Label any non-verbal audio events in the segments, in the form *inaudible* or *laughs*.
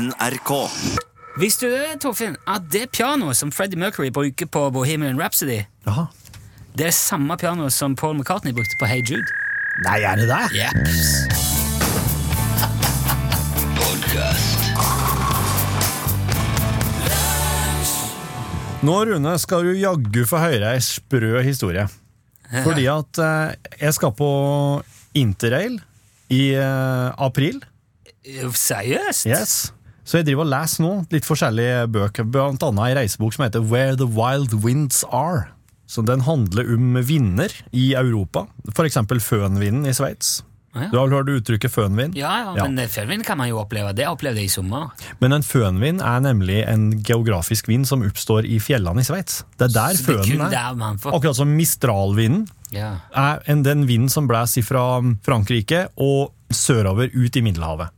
NRK. Visste du det, Torfinn, at det pianoet som Freddie Mercury bruker på Bohemian Rhapsody, Jaha. det er samme piano som Paul McCartney brukte på Hey Jude? Nei, er det det? Jeps. Nå, Rune, skal du jaggu få høre ei sprø historie. Fordi at eh, jeg skal på interrail i eh, april. Seriøst? Yes. Så jeg driver og leser nå litt forskjellige bøker, annet ei reisebok som heter Where the Wild Winds Are. Så Den handler om vinder i Europa, eksempel fønvinden i Sveits. Ja. Du har vel hørt uttrykket fønvind? Ja, ja, Ja. men fønvind kan man jo oppleve. Det opplevde jeg i sommer. Men en fønvind er nemlig en geografisk vind som oppstår i fjellene i Sveits. Det er der er fønen er. man får Akkurat som mistralvinden ja. er en, den vinden som blåser fra Frankrike og sørover ut i Middelhavet.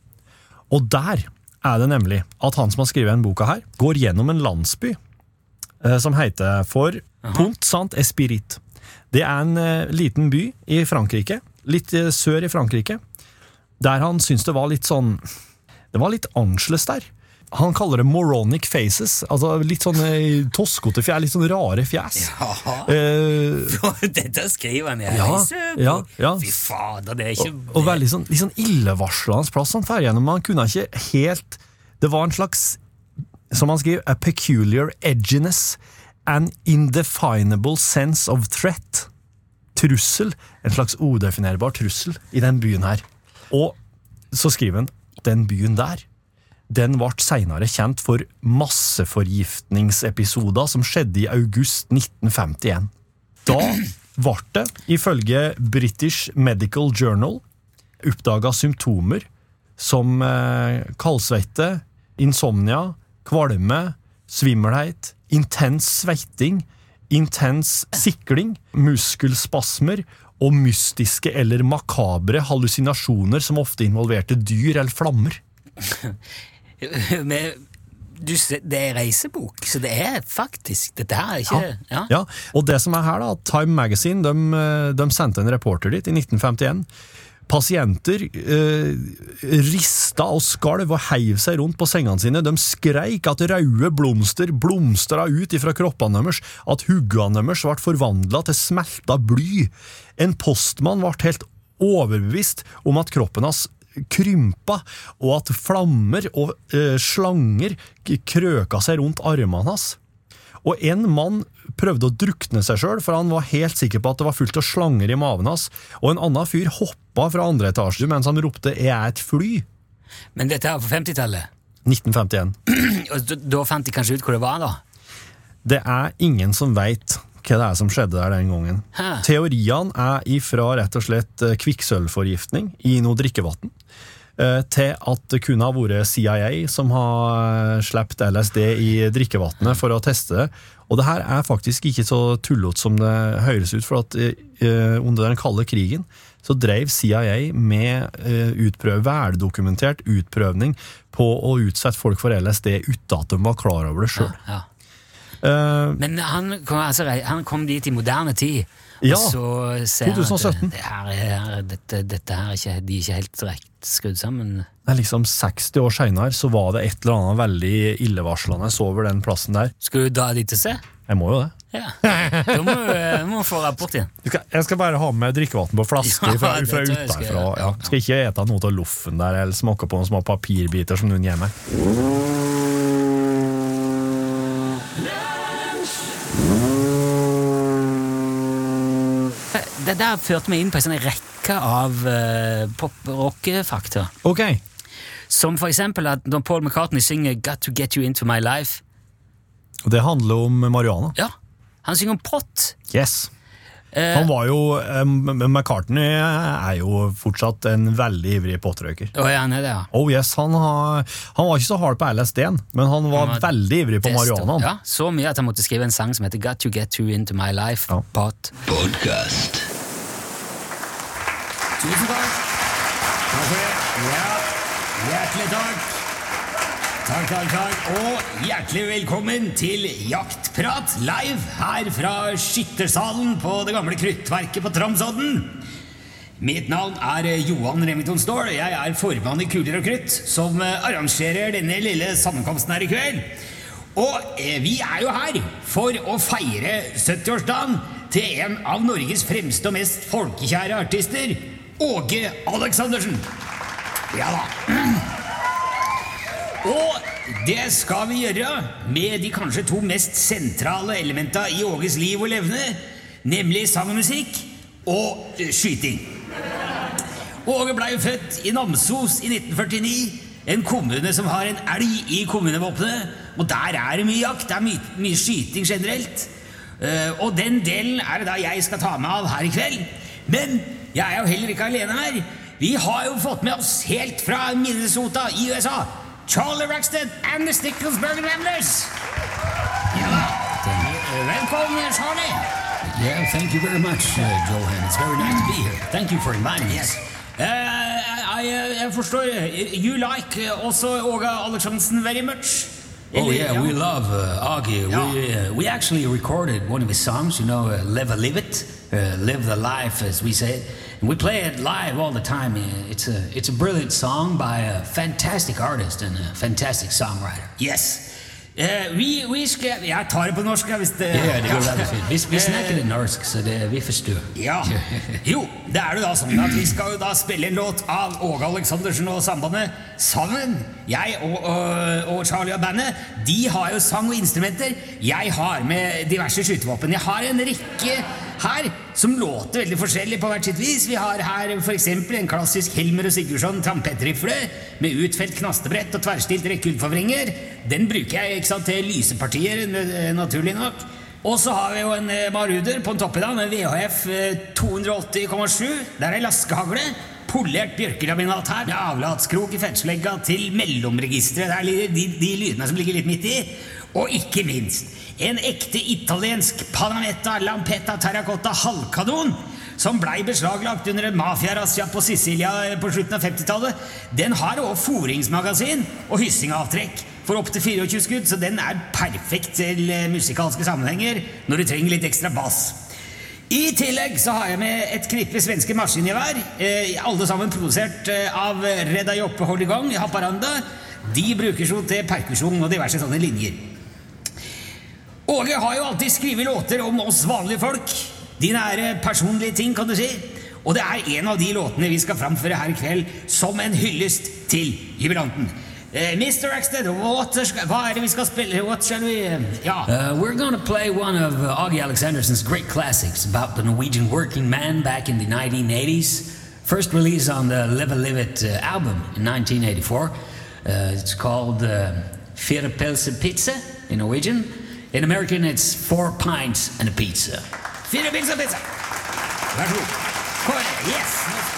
Og der er det nemlig at han som har skrevet denne boka her, går gjennom en landsby eh, som heter for Pont Saint Espirit. Det er en eh, liten by i Frankrike, litt eh, sør i Frankrike, der han syns det var litt sånn Det var litt annerledes der. Han kaller det moronic faces, altså litt sånn eh, toskete fjær, litt sånn rare fjes. Eh, *laughs* Dette skriver han i Ja, ja, ja. Fy fader, det er ikke og, og veldig sånn, litt sånn illevarslende plass han fer gjennom. Han kunne ikke helt Det var en slags, som han skriver, a peculiar edginess. An indefinable sense of threat. Trussel. En slags udefinerbar trussel i den byen her. Og så skriver han den byen der. Den ble senere kjent for masseforgiftningsepisoder som skjedde i august 1951. Da ble det, ifølge British Medical Journal, oppdaga symptomer som eh, kaldsvette, insomnia, kvalme, svimmelhet, intens sveiting, intens sikling, muskelspasmer og mystiske eller makabre hallusinasjoner som ofte involverte dyr eller flammer. *laughs* *laughs* Du, det er reisebok, så det er faktisk Dette her er ikke Ja. Ja, og det som er her da, Time Magazine de, eh, de sendte en reporter dit i 1951. Pasienter eh, rista og skalv og heiv seg rundt på sengene sine. De skreik at røde blomster blomstra ut ifra kroppene deres, at huggene deres ble forvandla til smelta bly. En postmann ble helt overbevist om at kroppen hans krympa, og at flammer og eh, slanger krøka seg rundt armene hans. Og en mann prøvde å drukne seg sjøl, for han var helt sikker på at det var fullt av slanger i maven hans. Og en annen fyr hoppa fra andre etasje mens han ropte 'Jeg er et fly'. Men dette er på 50-tallet. 1951. Da, da fant de kanskje ut hvor det var, da? Det er ingen som veit hva det er som skjedde der den gangen. Hæ? Teoriene er ifra rett og slett eh, kvikksølvforgiftning i noe drikkevann, til at det kunne ha vært CIA som har eh, sluppet LSD i drikkevannet for å teste det. Og det her er faktisk ikke så tullete som det høres ut, for at eh, eh, under den kalde krigen så drev CIA med eh, utprøv, veldokumentert utprøvning på å utsette folk for LSD uten at de var klar over det sjøl. Ja. Men han kom, altså, han kom dit i moderne tid. Ja, og så ser han at 2017. Det her er, dette, dette her er ikke, de er ikke helt rett skrudd sammen. Er liksom 60 år seinere så var det et eller annet veldig illevarslende over den plassen der. Skal du dra dit og se? Jeg må jo det. Ja. Da må du eh, må få rapport igjen. Jeg skal bare ha med drikkevann på flaske *laughs* Ja, fra, fra utenfra. Ja. Skal ikke ete noe av loffen der eller smake på noen små papirbiter som noen gir meg. Det der førte meg inn på en sånn rekke av uh, pop-rock-fakta. Ok. Som for eksempel at når Paul McCartney synger 'Got to get you into my life', Det handler om marihuana. ja, han synger om pott. Yes. Eh, Han var jo eh, McCartney er jo fortsatt en veldig ivrig pottrøyker. Å, ja, han er det, ja. Oh yes, han, har, han var ikke så hard på LSD-en, men han var, Han var veldig ivrig på marihuanaen. Ja, så mye at han måtte skrive en sang som heter 'Got to get you into my life'. Ja. Pot. Podcast. Tusen takk. Takk for det. Ja. Takk, takk, takk. Og hjertelig velkommen til Jaktprat live her fra Skyttersalen på det gamle Kruttverket på Tromsodden. Mitt navn er Johan Remington Ståhl. Jeg er formann i Kuler og krutt, som eh, arrangerer denne lille sammenkomsten her i kveld. Og eh, vi er jo her for å feire 70-årsdagen til en av Norges fremste og mest folkekjære artister, Åge Aleksandersen. Ja da. Og det skal vi gjøre med de kanskje to mest sentrale elementa i Åges liv og levne, nemlig sang og musikk og eh, skyting. Åge blei født i Namsos i 1949, en kommune som har en elg i kommunevåpenet. Og der er det mye jakt, det er mye, mye skyting generelt. Eh, og den delen er det da jeg skal ta med av her i kveld. Men jeg er jo heller ikke alene her. Vi har jo fått med oss helt fra Minnesota i USA Charlie Rackstead and the Sticklesburg Ramblers. Ja, Velkommen, Charlie. Yeah, thank you very much, uh, Johan. It's very nice to be here. Thank you for inviting me. Yes. Uh, I, uh, I forstår You like uh, also Åge Aleksandersen very much? Oh yeah, we love uh, Augie. Yeah. We uh, we actually recorded one of his songs. You know, uh, "Live a Live It," uh, "Live the Life," as we say it. And we play it live all the time. Uh, It's a it's a brilliant song by a fantastic artist and a fantastic songwriter. Yes. Uh, vi, vi skal, jeg tar det på norsk. Hvis det, Ja, det går veldig fint. Vi, vi Eh, snakker det norsk, så det, vi forstår. Ja. Jo, det er det da sånn at vi skal jo da spille en låt av Åge Aleksandersen og Sambandet sammen. Jeg og, og, og Charlie og bandet, de har jo sang og instrumenter. Jeg har med diverse skytevåpen. Jeg har en rekke her som låter veldig forskjellig på hvert sitt vis. Vi har her eksempel en klassisk Helmer og Sigurdsson trampetrifle med utfelt knastebrett og tverrstilt rekkehullforvringer. Den bruker jeg sant, til lysepartier, naturlig nok. Og så har vi jo en eh, Maruder på en toppedal med VHF eh, 280,7. Der er laskehagle. Polert bjørkelaminat her med avlatskrok i fettslegga til mellomregisteret. Det er de, de lydene som ligger litt midt i. Og ikke minst en ekte italiensk Panametta Lampetta Terracotta halvkanon som blei beslaglagt under en mafiarazzia på Sicilia på slutten av 50-tallet. Den har også foringsmagasin og hyssingavtrekk for opptil 24 skudd, så den er perfekt til eh, musikalske sammenhenger når du trenger litt ekstra bass. I tillegg så har jeg med et knippe svenske maskingevær, eh, alle sammen produsert eh, av Reda Joppe Hollygang i Haparanda. De brukes jo til perkusjon og diverse sånne linjer. Åge har jo alltid skrevet låter om oss vanlige folk. De nære personlige ting, kan du si. Og det er en av de låtene vi skal framføre her i kveld som en hyllest til jubilanten. Uh, Mr. Rackstead, what, hva er det vi skal spille? What shall we Ja. Uh, we're gonna play one of uh, Augie Alexanderson's great classics about the Norwegian working man back in the 1980s. First released on the Live a Live It uh, album in 1984. Uh, it's called uh, Fire Pelse Pizza in Norwegian. In American, it's Four Pints and a Pizza. Fire pizza pizza. Yes.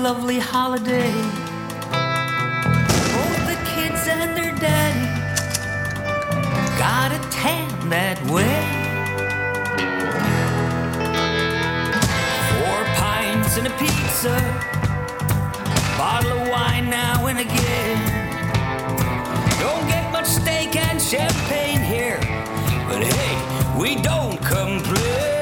Lovely holiday. Both the kids and their daddy got a tan that way. Four pints and a pizza, bottle of wine now and again. Don't get much steak and champagne here, but hey, we don't complain.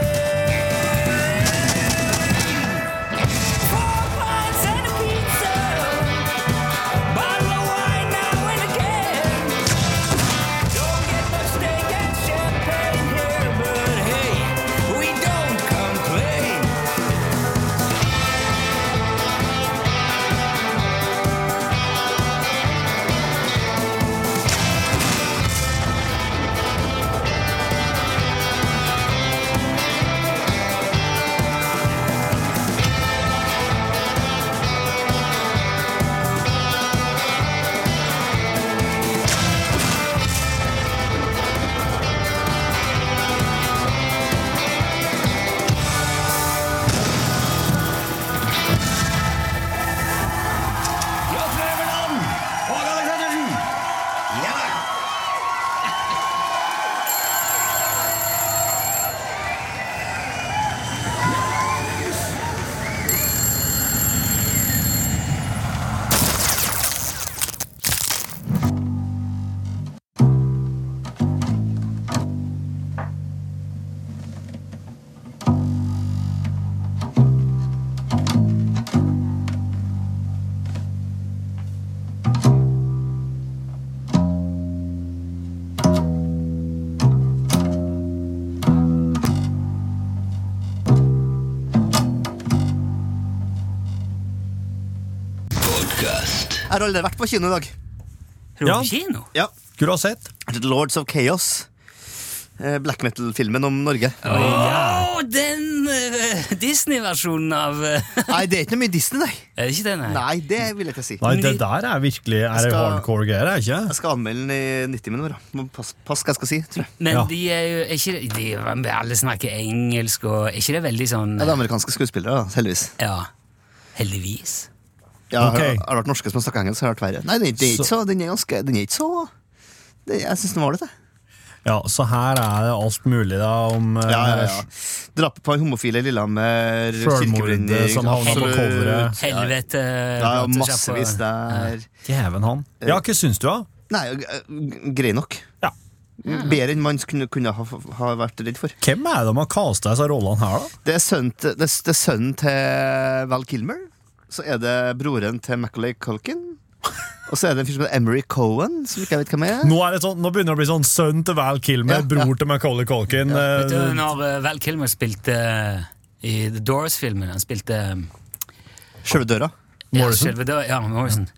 Har aldri vært på kino i dag. Har du Ja. kino? Ja. Skulle du ha sett? Lords of Chaos. Eh, Black metal-filmen om Norge. Å, den uh, Disney-versjonen av uh, Nei, det er ikke noe mye Disney, nei. Er det ikke det, nei? Nei, det vil jeg ikke si. Nei, det der er virkelig er skal- hardcore greier, er det ikke? Jeg skal anmelde den i 90 minutter. Pass, pass hva jeg skal si, tror jeg. Men Ja. de er jo er ikke de, de, Alle snakker engelsk, og er ikke det veldig sånn Ja, det er amerikanske skuespillere, da, heldigvis. Ja. Heldigvis. Ja, okay. har, har det vært norske som har snakket engelsk, har det vært verre. Nei, det, er- ikke så, den er ganske Den er ikke så det, Jeg syns den var litt, jeg. Ja, så her er det alt mulig da om uh, Ja, ja, ja. Drapet på en homofile Lillehammer, kirkebrenning som havna på coveret. Helvete. Ja, ja massevis der. Djeven han. Ja, hva syns du, da? Nei, eh, grei nok. Ja. Bedre enn man kunne, kunne ha, ha vært redd for. Hvem er det de har casta disse rollene her, da? Det er sønnen til Val Kilmer. Så er det broren til Macaulay Culkin. Og så er det en fyr som heter Emery Cohen, som ikke jeg vet hvem er. Nå, er det sånn, nå begynner det å bli sånn sønn til Val Kilmer, Ja, ja. bror til Macaulay Culkin. Vet du, eh, når eh, Val Kilmer spilte eh, i The Doors-filmen Han spilte Sjølve døra. ja, Morrison? døra ja, Morrison.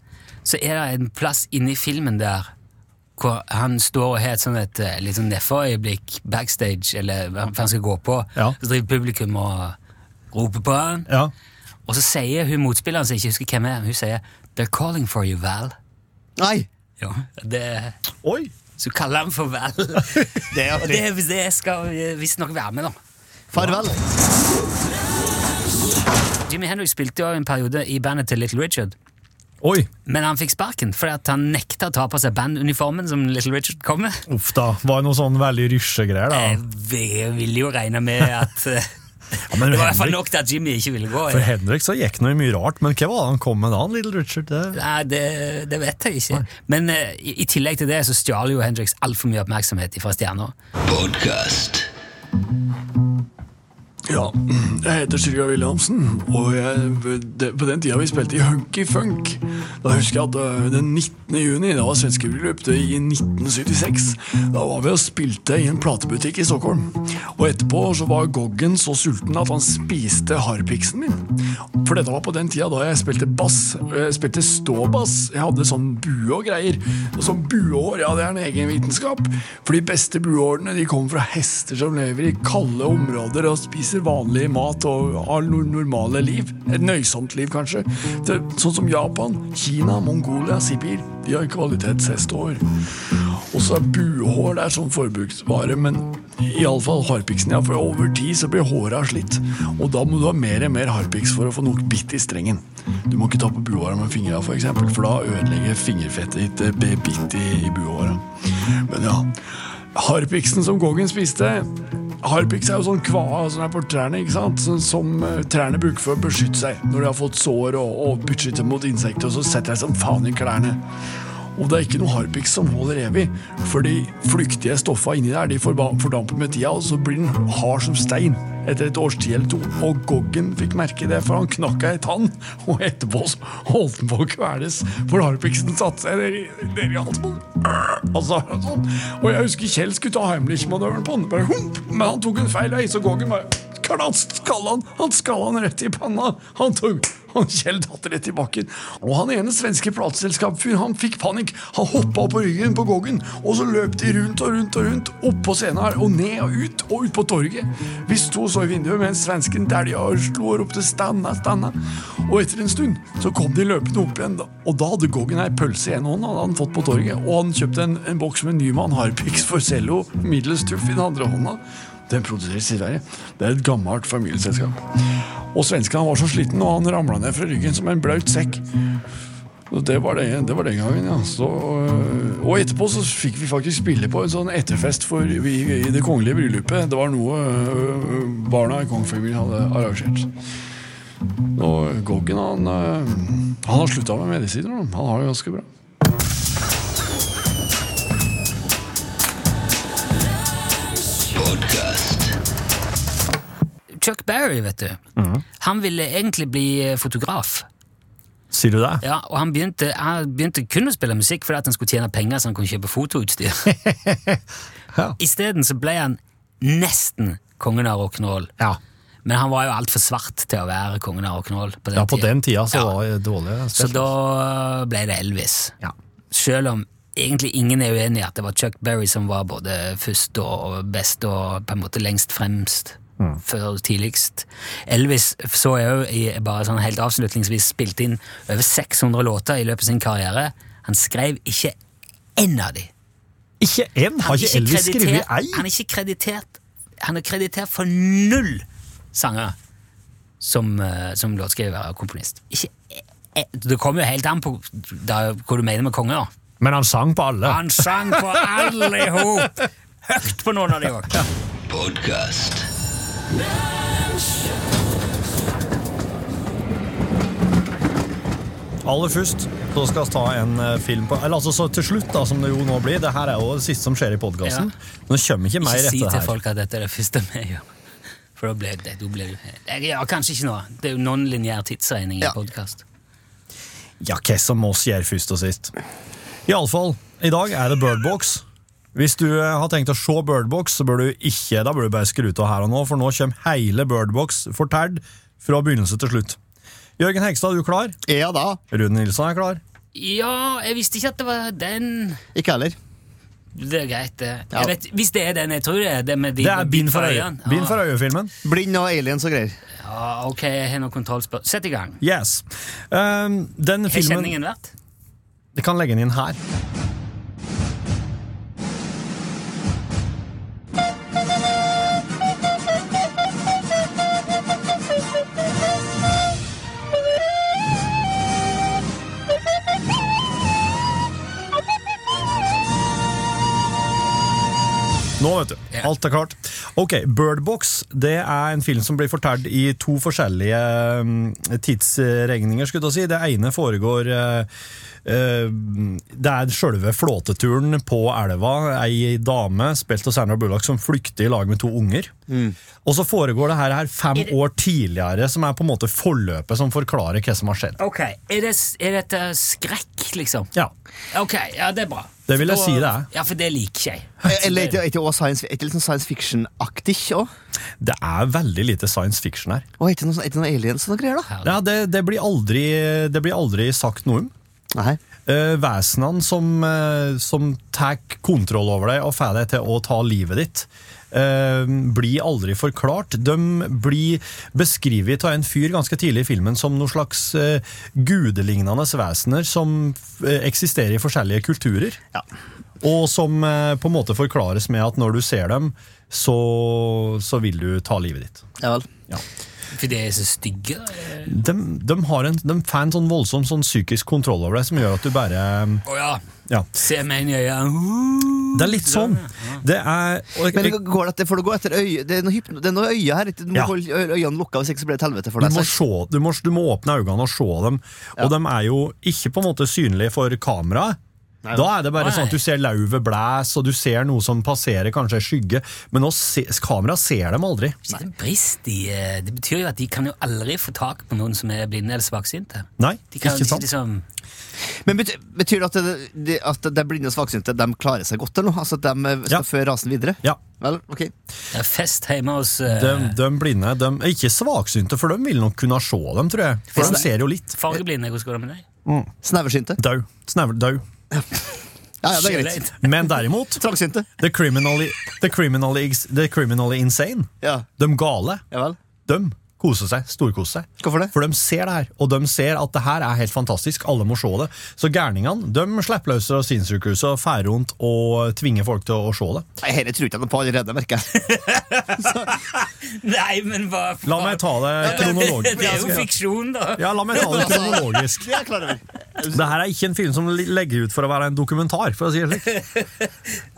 Så er det en plass inni filmen der hvor han står og har et sånn et litt sånn nedforøyeblikk backstage, eller hva han skal gå på. Ja. Så driver publikum og roper på han. ja. Og så sier hun motspilleren, som ikke husker hvem er, hun sier 'They're calling for you, Val'. Nei! Ja, det, Oi! så kaller han for Val. *laughs* Det er Og det, det skal visstnok være med, da. Farvel. Jimmy Henrik spilte jo en periode i bandet til Little Richard. Oi! Men han fikk sparken fordi at han nekta å ta på seg banduniformen som Little Richard kom med. Uff da. Var det noe sånn veldig rysjegreier, da? Jeg ville jo regne med at *laughs* men Det var i hvert fall nok til at Jimmy ikke ville gå. For Henrik så gikk noe mye rart, men hva var det han kom med da, Little Richard? Det... Nei, det, det vet jeg ikke. Men uh, i, i tillegg til det så stjal jo Hendrix altfor mye oppmerksomhet fra stjerner. Ja, jeg heter Sylvia Williamsen, og jeg, det, på den tida vi spilte i Hunky Funk, da husker jeg at øh, den 19. juni, det var svenskebryllup i 1976, da var vi og spilte i en platebutikk i Stockholm. Og etterpå så var Goggen så sulten at han spiste harpiksen min. For dette var på den tida da jeg spilte bass, jeg spilte ståbass. Jeg hadde sånn bue og greier. Og sånn buehår, ja det er en egen vitenskap. For de beste buehårene de kommer fra hester som lever i kalde områder og spiser vanlig mat og har no normale liv. Et nøysomt liv, kanskje. Sånn som Japan, Kina, Mongolia, Sibir. De har kvalitetshestehår. Og så er buhår der er sånn forbruksvare, men Iallfall harpiksen, ja, for over tid så blir håra slitt. Og da må du ha mer og mer harpiks for å få nok bitt i strengen. Du må ikke ta på buhåra med fingra, for, eksempel, for da ødelegger fingerfettet ditt bitt i, i buhåra. Men ja, harpiksen som Goggen spiste Harpiks er jo sånn kvae som er på trærne, ikke sant? Som eh, trærne bruker for å beskytte seg når de har fått sår og, og beskytte mot insekter, og så setter de som faen i klærne. Og det er ikke noe harpiks som holder evig, for de flyktige stoffa inni der de fordamper med tida, og så blir den hard som stein etter et års tid eller to. Og Goggen fikk merke det, for han knakk ei tann, og etterpå holdt han på å kveles, for harpiksen satte seg ned i- ned halsen. Altså, sånn. Og jeg husker Kjell skulle ta Heimlich-manøveren på bare men han tok en feil vei, så Goggen bare Klart skalla han! Han skalla han rett i panna! Han tok han Kjell datt rett i bakken. Og han ene svenske plateselskapsfyren han fikk panikk. Han hoppa på ryggen på Goggen, og så løp de rundt og rundt og rundt opp på scenen her, og ned og ut og ut på torget. Vi sto så i vinduet mens svensken dælja og slo og ropte 'stanna, stanna'. Og etter en stund så kom de løpende opp igjen, og da hadde Goggen ei pølse i en hånd, hadde han fått på torget, og han kjøpte en, en boks med Nyman Harpix for cello, middels tuff i den andre hånda. Den produseres i Sverige. Det er et gammelt familieselskap. Og svensken var så sliten, og han ramla ned fra ryggen som en blaut sekk. Det var, det, det var den gangen, ja. Så, øh, og etterpå så fikk vi faktisk spille på en sånn etterfest for vi, i det kongelige bryllupet. Det var noe øh, barna i kongefamilien hadde arrangert. Og Goggen han, øh, han har slutta med medisiner. Han har det ganske bra. Chuck Berry, vet du. Han ville egentlig bli eh, fotograf. Sier du det? Ja, og han begynte, han begynte kun å spille musikk fordi at han skulle tjene penger så han kunne kjøpe fotoutstyr. *laughs* Ja. Isteden så ble han nesten kongen av rock'n'roll. Ja. Men han var jo altfor svart til å være kongen av rock'n'roll på den Ja, på tida. den tida så Ja. var det dårlig. Så da ble det Elvis. Ja. Selv om egentlig ingen er uenig i at det var Chuck Berry som var både først og best og på en måte lengst fremst. Før tidligst. Elvis så jeg jo i bare sånn helt avslutningsvis spilte inn over 600 låter i løpet av sin karriere. Han skrev ikke én av de. Ikke én! Har Han ikke Elvis skrevet ei? Han er ikke kreditert Han er kreditert for null sanger som, eh, som låtskriver og komponist. Ikke, e- det kommer jo helt an på da, hva du mener med konge. da. Men han sang på alle. Han sang på alle i hop! Høyt på noen av de òg. Podcast. Aller først så skal vi ta en eh, film på Eller altså så til slutt, da, som det jo nå blir. Det her er jo det siste som skjer i podkasten. Nå kommer ikke mer Ikke si etter det til folk at dette er det første vi gjør. For da blir det, da blir det Ja, kanskje ikke nå. Det er jo non-lineær tidsregning Ja. i podkast. Ja, hva som oss gjør først og sist. Iallfall, i dag er det Birdbox. Hvis du eh, har tenkt å se Birdbox, så bør du ikke Da bør du bare skru av her og nå, for nå kommer hele Birdbox fortalt fra begynnelse til slutt. Jørgen Hegstad, er du klar? Ja da. Rune Nilsson er klar. Ja, jeg visste ikke at det var den. Ikke heller. Det er greit, det. Ja. Jeg vet, hvis det er den, jeg tror det er det med de Det er Bind for øye. øynene. Bind for øye-filmen. Blind og aliens og greier. Ja, ok, jeg har noen kontrollspørsmål. Sett i gang. Yes. Um, den Har filmen kjenningen vært? Det kan legge den inn her. Nå, vet du. Alt er klart. Ok, Birdbox det er en film som blir fortalt i to forskjellige mm, tidsregninger. skulle jeg si. Det ene foregår eh, eh, Det er sjølve flåteturen på elva. Ei dame, spilt av Sandra Bullock, som flykter i lag med to unger. Og så foregår det her, fem år tidligere, som er på en måte forløpet som forklarer hva som har skjedd. Ok, er, det, er dette skrekk, liksom? Ja, Ok, ja, det er bra. Det vil jeg Da- si det er. Ja, for det liker jeg. Eller er det også science, er det litt sånn science fiction-aktig òg? Det er veldig lite science fiction her. Og er det ikke noe, er det noe aliens og noe greier, da? Ja, det, det, blir aldri, det blir aldri sagt noe om. Nei. Uh, vesenene som, uh, som tar kontroll over deg og får deg til å ta livet ditt, Uh, blir aldri forklart. De blir beskrevet av en fyr ganske tidlig i filmen som noen slags uh, gudelignende vesener som eh, eksisterer i forskjellige kulturer. Ja. Og som uh, på en måte forklares med at når du ser dem, så, så vil du ta livet ditt. Ja vel. For de er så stygge. De, de, har en, de får en sånn voldsom sånn psykisk kontroll over deg som gjør at du bare oh ja. Ja. Se meg inn i øynene. Det er litt sånn. Det er og, Men går det får du gå etter øye Det er noe, hypno, det er noe øye her. Du må Ja. holde øynene lukka, hvis ikke så blir det et helvete for du må, se, du, må, du må åpne øynene og se dem. Og de er jo ikke på en måte synlige for kameraet. Nei. Da er det bare Nei. sånn at du ser lauvet blæs, og du ser noe som passerer, kanskje en skygge. Men se, kamera ser dem aldri. Ikke det brist i eh, Det betyr jo at de kan jo aldri få tak på noen som er blinde eller svaksynte. Nei, De kan ikke sant? liksom Men betyr, betyr det at, det, det, at de blinde og svaksynte de klarer seg godt, eller noe? Altså at de eh, skal Ja. føre rasen videre? Ja. Vel, ok. Det er fest hjemme hos uh... De, de blinde de er ikke svaksynte, for de vil nok kunne se dem, tror jeg. For de ser jo litt. fargeblinde. Hvordan går det med deg? Sneversynte? Dau. Snever, dau. Ja, ja, det er greit. Men derimot Trangsynte? The criminally, the criminally, the criminally insane. Ja. De gale. ja vel. De koser seg. storkose seg. Hvorfor det? For de ser det her, og de ser at det her er helt fantastisk. Alle må se det. Så gærningene de slipper løs fra sinnssykehuset og drar rundt og tvinger folk til å se det. Nei, Dette tror ikke jeg på allerede, merker jeg. *laughs* Nei, men hva La meg ta det kronologisk. Det er jo fiksjon, da. Ja, la meg ta det kronologisk. Det er her er ikke en film som legger ut for å være en dokumentar, for å si det slik.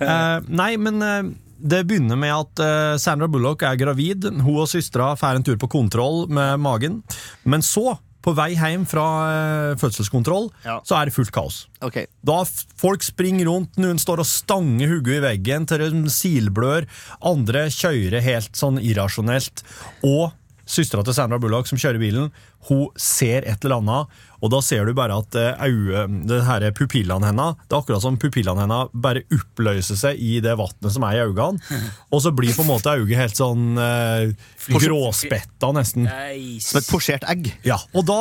Uh, *laughs* nei, men eh, det begynner med at eh, Sandra Bullock er gravid. Hun og søstera får en tur på kontroll med magen. Men så, på vei hjem fra eh, fødselskontroll, Ja. så er det fullt kaos. Okay. Da folk springer rundt, noen står og stanger hodet i veggen til de silblør, andre kjører helt sånn irrasjonelt. Og søstera til Sandra Bullock som kjører bilen, hun ser et eller annet, og da ser du bare at eh, øye, det her pupillene hennes Det er akkurat som pupillene hennes bare oppløser seg i det vannet som er i øynene, og så blir på en måte øyet helt sånn eh, gråspetta, nesten. Som et posjert egg. Ja, og da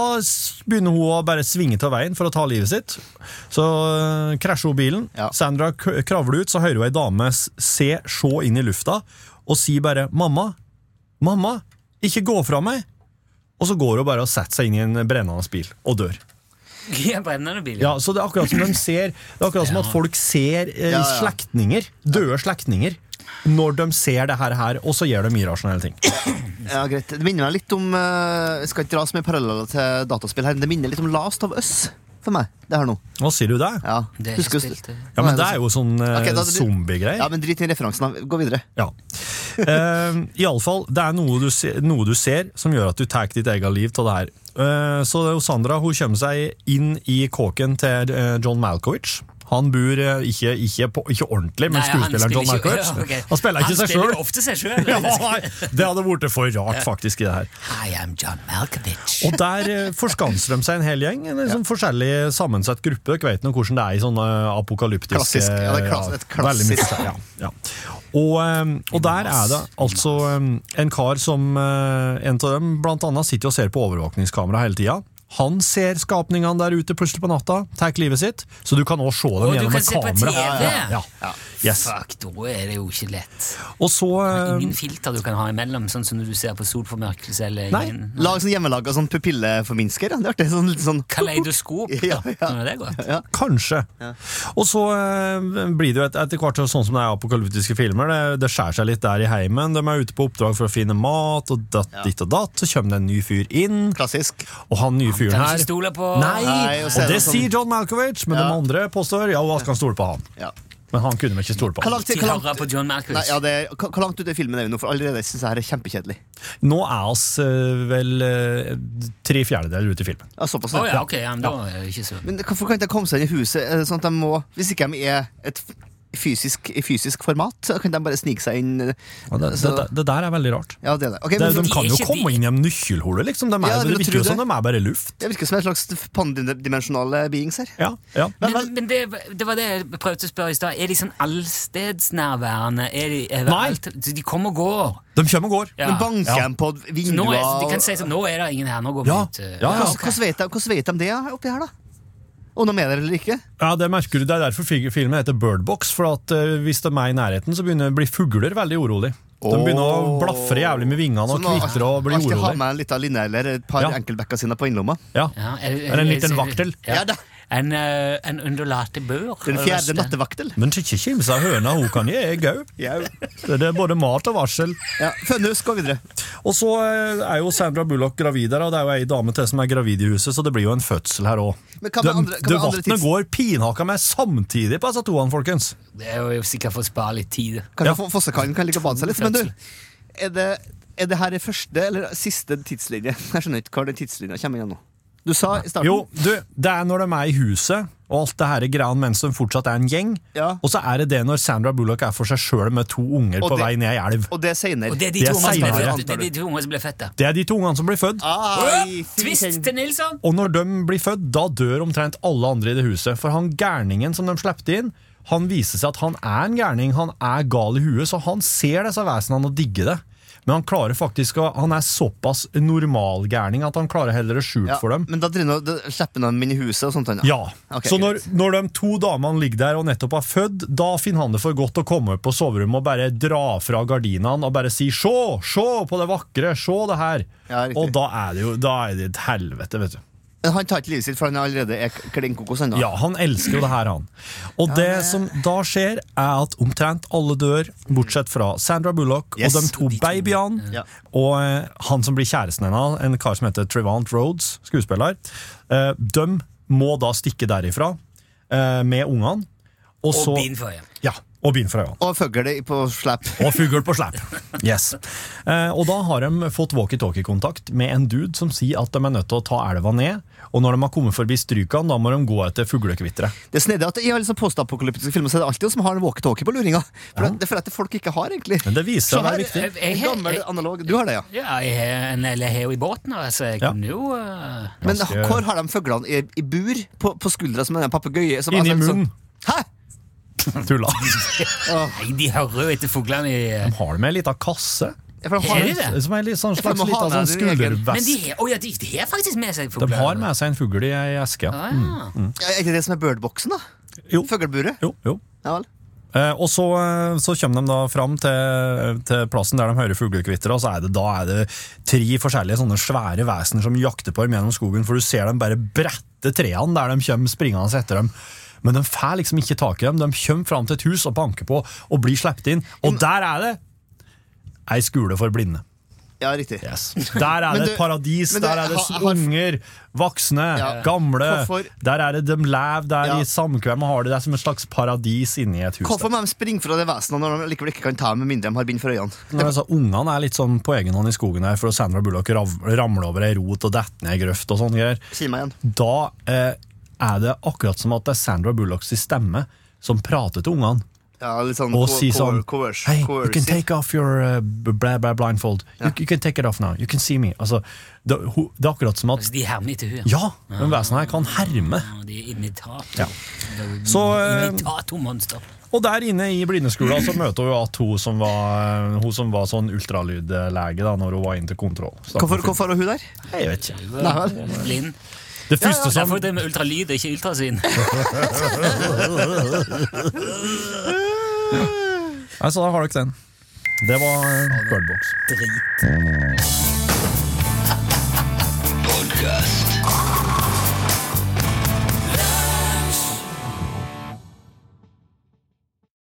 begynner hun å bare svinge til veien for å ta livet sitt. Så øh, krasjer hun bilen. Ja. Sandra kravler ut, så hører hun ei dame se, se inn i lufta og sier bare 'mamma, mamma, ikke gå fra meg'. Og så går hun bare og setter seg inn i en brennende bil og dør. Brenner bil. Ja, så det er akkurat som de ser Det er akkurat som at folk ser eh, Ja, ja. slektninger, døde slektninger, når de ser det her, her og så gjør de irrasjonelle ting. Ja, greit. Det minner meg litt om eh, Jeg skal ikke dra så mye paralleller til dataspill her, men det minner litt om Last of Us for meg. Det her nå. Hva sier du det? Ja, Det er Husker du- spilt. Ja, men det er jo sånn eh, Ok, da- zombiegreier. Ja, men drit i referansen. Gå videre. Ja. Uh, Iallfall, det er noe du, ser, noe du ser som gjør at du tar ditt eget liv av det her. Uh, så det er jo Sandra hun kommer seg inn i kåken til eh, John Malkovich. Han bor eh, ikke, ikke, på, ikke ordentlig, men Nei, skuespilleren John Malkovich. *laughs* ja. Han spiller ikke seg Han spiller sjøl. ofte seg sjøl. *laughs* Ja, det hadde blitt for rart, faktisk, i det her. I am John Malkovich. Og der eh, forskanser de seg en hel gjeng. En liksom forskjellig sammensatt gruppe. Dere vet nå hvordan det er i sånne apokalyptiske Klassisk, ja, det er klass- et klassisk. mye ja, ja. Og, eh, og der er det altså en kar som En av dem blant annet sitter og ser på overvåkningskamera hele tida. Han ser skapningene der ute plutselig på natta, tar livet sitt, så du kan også se dem Og du gjennom kan et se på kamera. TV? Ja, ja. Yes. Fuck, da er det jo ikke lett. Og så eh, Ingen filter du kan ha imellom, sånn som når du ser på solformørkelse eller Nei. ingen Lag sånn hjemmelaga sånn pupilleforminsker. Ja. Det er artig. Sånn, sånn *laughs* kaleidoskop. *laughs* Ja, ja. Er det godt. ja. Kanskje. Og så eh, blir det jo et, etter hvert sånn som det er apokalyptiske filmer. Det, det skjærer seg litt der i heimen. De er ute på oppdrag for å finne mat, og datt, ditt og datt. Så kommer det en ny fyr inn, Klassisk. og han nye fyren Kan her ikke stole på Nei! Nei, og og er det sånn- sier John Malkovich, men Ja. de andre påstår ja, hva skal han stole på han? Ja. Men han kunne vi ikke stole på. Hvor langt, ut hva langt, nei, ja, det, hva, hva langt ute i filmen er vi nå? For allerede syns jeg det er kjempekjedelig. Nå er oss uh, vel uh, tre fjerdedeler ute i filmen. Ja, såpass. Oh, ja. ja, men, ja, da er ikke så Men hvorfor kan ikke de komme seg inn i huset? Er sånn at de må, Hvis ikke de er et fysisk, i fysisk format, så kan de bare snike seg inn Ja, det, det, det der er veldig rart. Ja, det er det. Ok, Det, men, de de kan jo komme de- inn i en nøkkelhole, liksom. De, er, Ja, det virker jo som det? de er bare luft. det virker som en slags pandimensjonale beings her. Ja, ja. Men, Men, men det, det var det jeg prøvde å spørre i stad. Er de sånn allstedsnærværende? Er de, er Nei. alt, de kommer og går? De kommer og går. Ja. men banker Ja. de på Så nå er, de kan si sånn, nå er det ingen her, nå går vi Ja. ut. Ja, ja. Hvordan, hvordan, vet de, hvordan vet de det oppi her, da? Om de er der eller ikke? Ja, Det merker du, det er derfor filmen heter Birdbox. For at uh, Hvis de er i nærheten, så begynner blir fugler veldig urolig. De begynner å blafre jævlig med vingene og Så må kvitre og bli alltid ha med en liten linje eller et par Ja. enkeltbekker sine på innlomma. Ja. Ja, Eller en liten vaktel. Ja. Ja, da. En, eh, en undulate bør. Den er fjerde nattevaktel. Men ikke kimse av høna, hun kan gi jeg òg. Det er både mat og varsel. Ja, Fønhus, gå videre. Og så eh, er jo Sandra Bullock gravid her, og det er jo ei dame til som er gravid i huset, så det blir jo en fødsel her òg. Vannet går pinhakka med samtidig på disse toene, folkens. Det er jo sikkert for å spare litt tid. Kanskje Ja. Fossekallen kan ligge å bade seg litt. Men du, er det, er det her i første eller siste tidslinje? *laughs* Jeg skjønner ikke hva den tidslinja kommer igjen nå. Du sa i starten Jo, du, det er når de er i huset, og alt det her greia mens de fortsatt er en gjeng. Ja. Og så er det det når Sandra Bullock er for seg sjøl med to unger Og på det- vei ned i elv. Og det er seinere. Det de Det. Det er de to ungene som ble født, da. Det er de to ungene som blir født. Ai, Twist til Nilsson! Og når de blir født, da dør omtrent alle andre i det huset. For han gærningen som de slapp inn, han viser seg at han er en gærning. Han er gal i huet, så han ser disse vesenene og digger det. Men han klarer faktisk å, han er såpass normalgærning at han klarer heller å skjult ja, for dem. Men da og slipper han dem inn i huset og sånt? Ja, Okay, Så når, når de to damene ligger der og nettopp har født, da finner han det for godt å komme på soverommet og bare dra fra gardinene og bare si 'sjå, sjå på det vakre, sjå det her'. Ja, og da er det jo da er det et helvete, vet du. Han tar ikke livet sitt, for han allerede er klin kokos ennå. Ja, han elsker jo det her, han. Og det som da skjer, er at omtrent alle dør, bortsett fra Sandra Bullock Yes. og de to babyene. Ja. Og eh, han som blir kjæresten hennes, en kar som heter Trevant Rhodes, skuespiller. Eh, de må da stikke derifra eh, med ungene. Og, Og så bind for øye. Ja, og bind fra øynene. Og fugl på slepp. Og fugl på slepp. Yes. Eh, og da har de fått walkietalkie-kontakt med en dude som sier at de er nødt til å ta elva ned. Og når de har kommet forbi strykene, da må de gå etter fuglekvitteret. Det er snedig at I alle sånne postapokalyptiske filmer Så er det alltid noen som har en walkietalkie på luringa. For det, det føler jeg at folk ikke har, egentlig. Men det viser seg å være viktig. Jeg- jeg- gammel jeg- analog. Du har det, ja. Ja, jeg har en eller har jo i båten, altså. Jeg Ja. kunne jo uh... Men Ganske- hvor har de fuglene i, i bur på, på skuldra som en papegøye? Inni altså, som- munnen. Hæ?! Tulla. *laughs* Nei, de hører jo etter fuglene i eh, De har det med ei lita kasse. Ja, de har det? Som er litt sånn slags litt sånn med Men skuldervest. de, oh ja, de, de har faktisk med seg De har med seg en fugl i ei eske. ja. Ah, ja. Er ikke det som er birdboxen, da? Jo. Fugleburet? Jo, jo. Ja vel. Eh, og så, eh, så kommer de da fram til, til plassen der de hører fuglekvitter, og så er det, da er det tre forskjellige sånne svære vesener som jakter på dem gjennom skogen, for du ser dem bare brette trærne der de kommer springende etter dem. Men de får liksom ikke tak i dem. De kommer fram til et hus og banker på og blir sluppet inn. Og der er det ei skole for blinde. Ja, riktig. Yes. Der er det du- et paradis. du, Der er det har- har- unger, voksne, Ja. gamle. Hvorfor- Der er det de lever der Ja. i samkvem har det. Det er som et slags paradis inni et hus. Hvorfor må de springe fra det vesenet når de likevel ikke kan ta med mindre de har bind for øynene? Altså, Ungene er litt sånn på egen hånd i skogen her, for Sandra Bullock ramler over ei rot og detter ned ei grøft og sånne greier. Si meg igjen. Da eh, er det akkurat som at det er Sandra Bullocks stemme som prater til ungene. Ja, litt sånn Og si sånn Hey, you can take off your uh, bla, bla, blindfold. You, you can take it off now. You can see me. Altså, det, ho, det er akkurat som at Altså, de hermer etter henne. Ja, den vesenen her kan herme. Ja, De er imitator. Ja. Så, uh, Imitatormonster. Og der inne i blindeskolen så møter hun at hun som var, hun som var sånn ultralydlege da når hun var inn til kontroll. Hvorfor, hvorfor er hun der? Jeg vet ikke. Blind. Det første som Derfor det med ultralyd ikke ultrasyn. Nei, så da har dere den. Det var Birdbox. Drit.